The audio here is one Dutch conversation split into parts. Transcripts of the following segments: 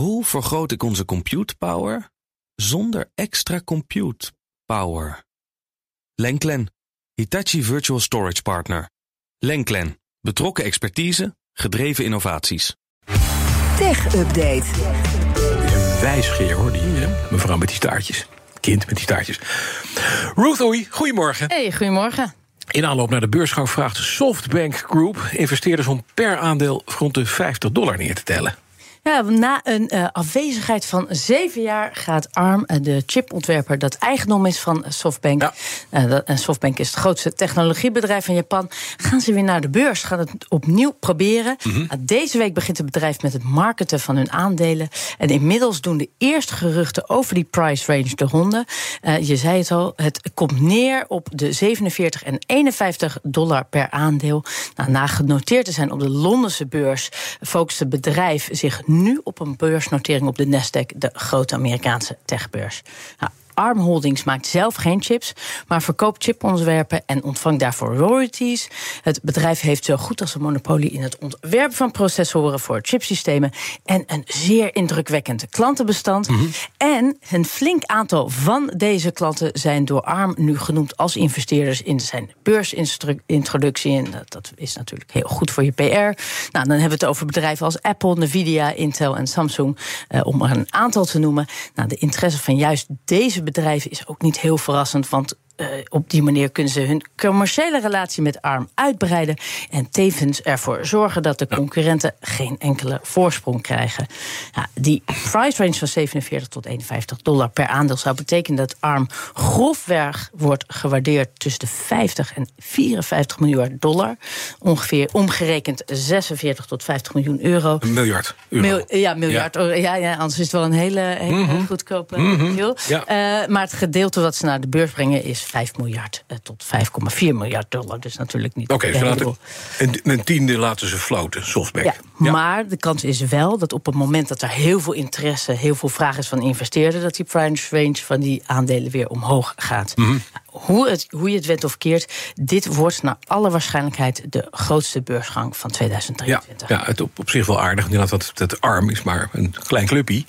Hoe vergroot ik onze compute power zonder extra compute power? Lenklen, Hitachi Virtual Storage Partner. Lenklen, betrokken expertise, gedreven innovaties. Tech Update. Een wijsgeer hoor, die hè? mevrouw met die staartjes. Kind met die staartjes. Ruth Oei, goedemorgen. Hey, goedemorgen. In aanloop naar de beursgang vraagt Softbank Group investeerders om per aandeel rond de 50 dollar neer te tellen. Ja, na een uh, afwezigheid van zeven jaar gaat ARM, uh, de chipontwerper dat eigendom is van Softbank. Ja. Uh, en Softbank is het grootste technologiebedrijf van Japan. Gaan ze weer naar de beurs, gaan het opnieuw proberen. Mm -hmm. Deze week begint het bedrijf met het marketen van hun aandelen. En inmiddels doen de eerste geruchten over die price range de ronde. je zei het al, het komt neer op de 47 en 51 dollar per aandeel. Nou, na genoteerd te zijn op de Londense beurs, focust het bedrijf zich nu op een beursnotering op de Nasdaq, de grote Amerikaanse techbeurs. Nou, ARM Holdings maakt zelf geen chips, maar verkoopt chipontwerpen en ontvangt daarvoor royalties. Het bedrijf heeft zo goed als een monopolie in het ontwerpen van processoren voor chipsystemen en een zeer indrukwekkend klantenbestand. Mm -hmm. En een flink aantal van deze klanten zijn door ARM nu genoemd als investeerders in zijn beursintroductie. En dat is natuurlijk heel goed voor je PR. Nou, dan hebben we het over bedrijven als Apple, Nvidia, Intel en Samsung, uh, om er een aantal te noemen. Nou, de interesse van juist deze bedrijven is ook niet heel verrassend, want uh, op die manier kunnen ze hun commerciële relatie met ARM uitbreiden en tevens ervoor zorgen dat de concurrenten geen enkele voorsprong krijgen. Ja, die price range van 47 tot 51 dollar per aandeel zou betekenen dat ARM grofweg wordt gewaardeerd tussen de 50 en 54 miljard dollar. Ongeveer omgerekend 46 tot 50 miljoen euro. Een miljard euro. Mil, ja, miljard. Ja. Ja, ja, anders is het wel een hele, hele mm -hmm. goedkope Mhm. mm -hmm. ja. uh, maar het gedeelte wat ze naar de beurs brengen is 5 miljard uh, tot 5,4 miljard dollar. Dus natuurlijk niet. Oké, okay, laten een, een tiende laten ze floten, softbank. Ja, ja, Maar de kans is wel dat op het moment dat er heel veel interesse, heel veel vraag is van investeerders, dat die price range van die aandelen weer omhoog gaat. Mhm. Mm -hmm. Hoe, het, hoe je het went of keert, dit wordt naar alle waarschijnlijkheid de grootste beursgang van 2023. Ja, ja het op, op zich wel aardig. Inderdaad, dat het arm is maar een klein clubje.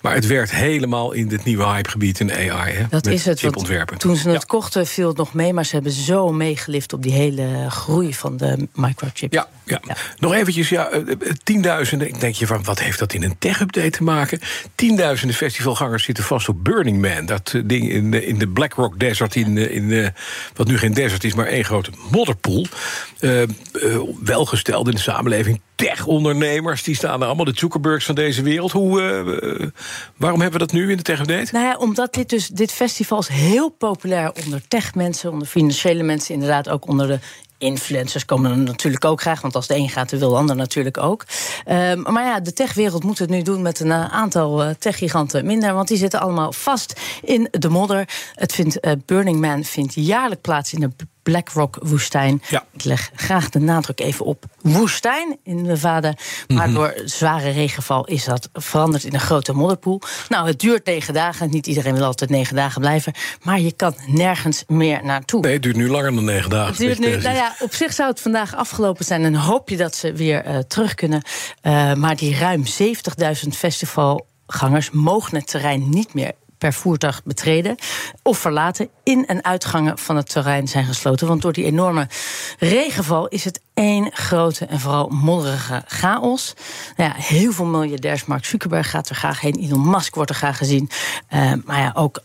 Maar het werkt helemaal in dit nieuwe hypegebied in AI. Hè, dat is het. Chipontwerpen. Toen ze het ja. kochten, viel het nog mee. Maar ze hebben zo meegelift op die hele groei van de microchip. Ja, ja. ja. nog eventjes, ja, tienduizenden. Ik denk je van, wat heeft dat in een tech-update te maken? Tienduizenden festivalgangers zitten vast op Burning Man. Dat ding in de, in de Black Rock Desert in in uh, wat nu geen desert is, maar één grote modderpoel. Uh, uh, welgesteld in de samenleving. Tech-ondernemers, die staan er allemaal, de Zuckerbergs van deze wereld. Hoe, waarom hebben we dat nu in de tech-update? Nou ja, omdat dit, dus, dit festival is heel populair onder tech-mensen, onder financiële mensen, inderdaad ook onder de influencers komen er natuurlijk ook graag, want als de een gaat, dan wil de ander natuurlijk ook. Um, maar ja, de techwereld moet het nu doen met een uh, aantal uh, techgiganten minder, want die zitten allemaal vast in de modder. Het vindt, uh, Burning Man vindt jaarlijk plaats in de Black Rock woestijn. Ja. Ik leg graag de nadruk even op woestijn in Nevada. Maar Mhm. door zware regenval is dat veranderd in een grote modderpoel. Nou, het duurt negen dagen. Niet iedereen wil altijd negen dagen blijven. Maar je kan nergens meer naartoe. Nee, het duurt nu langer dan negen dagen. Het duurt nu, nou ja, op zich zou het vandaag afgelopen zijn. En hoop je dat ze weer uh, terug kunnen. Uh, maar die ruim 70.000 festivalgangers mogen het terrein niet meer per voertuig betreden of verlaten. In- en uitgangen van het terrein zijn gesloten. Want door die enorme regenval is het één grote en vooral modderige chaos. Nou ja, heel veel miljardairs. Mark Zuckerberg gaat er graag heen. Elon Musk wordt er graag gezien. Uh, maar ja, ook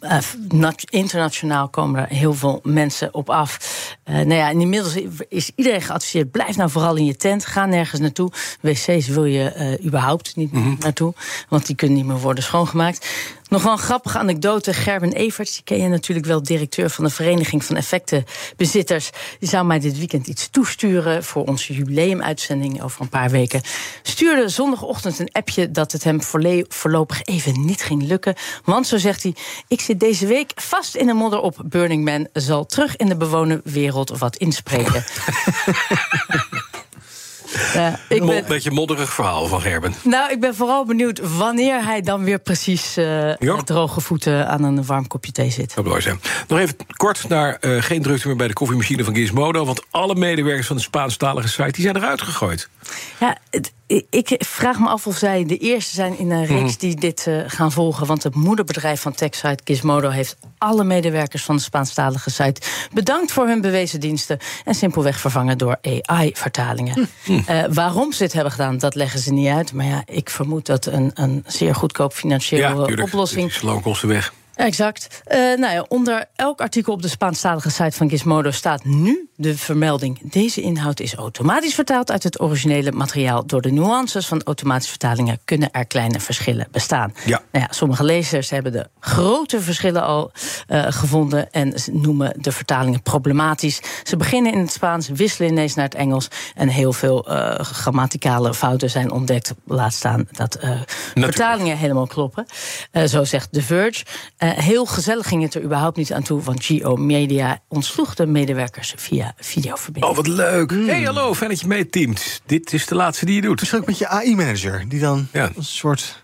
uh, internationaal komen er heel veel mensen op af. Uh, nou ja, inmiddels is iedereen geadviseerd: blijf nou vooral in je tent. Ga nergens naartoe. WC's wil je uh, überhaupt niet mm-hmm. naartoe, want die kunnen niet meer worden schoongemaakt. Nog wel een grappige anekdote. Gerben Everts, die ken je natuurlijk wel, directeur van de Vereniging van Effectenbezitters. Die zou mij dit weekend iets toesturen voor onze jubileumuitzending over een paar weken. Stuurde zondagochtend een appje dat het hem voorlopig even niet ging lukken. Want, zo zegt hij, ik zit deze week vast in de modder op Burning Man. Zal terug in de bewoner wereld wat inspreken. Ja, ik ben, een beetje modderig verhaal van Gerben. Nou, ik ben vooral benieuwd wanneer hij dan weer precies uh, met droge voeten aan een warm kopje thee zit. Dat mooi zijn. Nog even kort naar uh, geen drukte meer bij de koffiemachine van Gizmodo. Want alle medewerkers van de Spaanstalige site die zijn eruit gegooid. Ja, het, ik vraag me af of zij de eerste zijn in een reeks Mhm. die dit uh, gaan volgen. Want het moederbedrijf van TechSite, Gizmodo, heeft alle medewerkers van de Spaanstalige site bedankt voor hun bewezen diensten. En simpelweg vervangen door AI-vertalingen. Hm. Uh, waarom ze dit hebben gedaan, dat leggen ze niet uit. Maar ja, ik vermoed dat een, een zeer goedkoop financiële ja, oplossing. Is loonkosten weg. Exact. Uh, nou ja, onder elk artikel op de Spaanstalige site van Gizmodo staat nu de vermelding. Deze inhoud is automatisch vertaald uit het originele materiaal. Door de nuances van automatische vertalingen kunnen er kleine verschillen bestaan. Ja. Nou ja, sommige lezers hebben de grote verschillen al uh, gevonden en noemen de vertalingen problematisch. Ze beginnen in het Spaans, wisselen ineens naar het Engels en heel veel uh, grammaticale fouten zijn ontdekt. Laat staan dat vertalingen helemaal kloppen. zo zegt The Verge. Uh, heel gezellig ging het er überhaupt niet aan toe, want GO Media ontsloeg de medewerkers via videoverbinding. Oh, wat leuk. Mm. Hey, hallo, fijn dat je meeteamt. Dit is de laatste die je doet. Misschien ook met je AI-manager, die dan ja. een soort...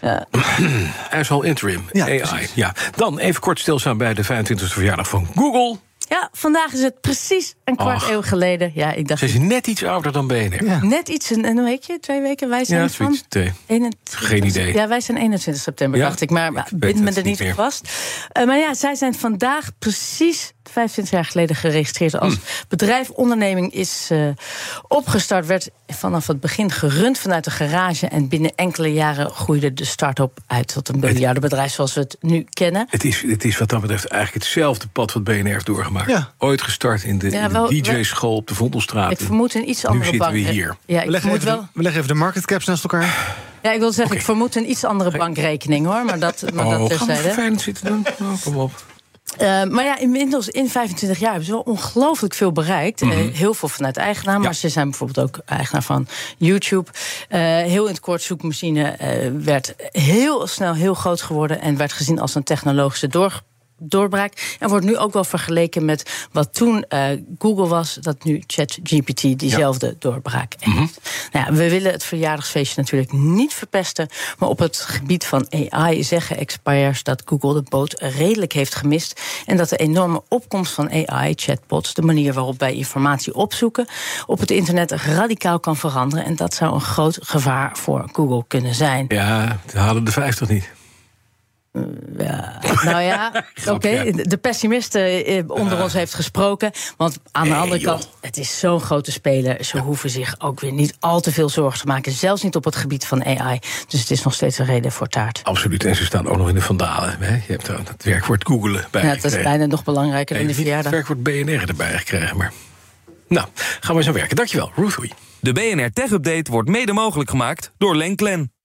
Ja. Hij is al interim, ja, AI. Precies. Ja. Dan even kort stilstaan bij de 25e verjaardag van Google. Ja, vandaag is het precies een kwart Ach. eeuw geleden. Ja, ik dacht, Ze is net iets ouder dan BNR. Ja. net iets, en hoe heet je, twee weken? Wij zijn Ja, van... zoiets. Twee. 21 Geen idee. Ja, wij zijn 21 september, Ja? dacht ik. Maar Ik maar weet bind me het er niet niet op meer. vast. Eh, maar ja, zij zijn vandaag precies 25 jaar geleden geregistreerd als Hm. bedrijf. Onderneming is eh, opgestart, werd vanaf het begin gerund vanuit de garage. En binnen enkele jaren groeide de start-up uit tot een miljardenbedrijf zoals we het nu kennen. Het is, het is wat dat betreft eigenlijk hetzelfde pad wat BNR heeft doorgemaakt. Ja. Ooit gestart in de, Ja, DJ-school op de Vondelstraat. Ik vermoed een iets nu andere zitten bank. we hier. Ja, We ik leggen, vermoed even wel. de, we leggen even de marketcaps naast elkaar. Ja, ik wil zeggen, ik vermoed een iets andere bankrekening hoor. Maar dat, maar dat Oh, gaan we terzijde. zitten doen? Oh, kom op. Uh, maar ja, inmiddels in 25 jaar hebben ze wel ongelooflijk veel bereikt. Uh, heel veel vanuit eigen naam, Mhm. Ja. maar ze zijn bijvoorbeeld ook eigenaar van YouTube. Uh, heel in het kort, zoekmachine werd heel snel heel groot geworden en werd gezien als een technologische door doorbraak. En wordt nu ook wel vergeleken met wat toen uh, Google was, dat nu ChatGPT diezelfde doorbraak heeft. Mhm. Nou ja, we willen het verjaardagsfeestje natuurlijk niet verpesten. Maar op het gebied van AI zeggen experts dat Google de boot redelijk heeft gemist. En dat de enorme opkomst van AI-chatbots, de manier waarop wij informatie opzoeken, op het internet radicaal kan veranderen. En dat zou een groot gevaar voor Google kunnen zijn. Ja, we halen de 50 niet. Ja, nou ja, oké. De pessimist eh, onder ons heeft gesproken. Want aan de andere joh. kant, het is zo'n grote speler. Ze hoeven zich ook weer niet al te veel zorgen te maken. Zelfs niet op het gebied van AI. Dus het is nog steeds een reden voor taart. Absoluut. En ze staan ook nog in de vandalen. Hè? Je hebt het werkwoord googelen bij Ja, dat is bijna nog belangrijker dan de niet het verjaardag. werkwoord BNR erbij gekregen, maar... Nou, gaan we eens aan werken. Dankjewel, Ruth Hui. De BNR Tech Update wordt mede mogelijk gemaakt door Lenklen.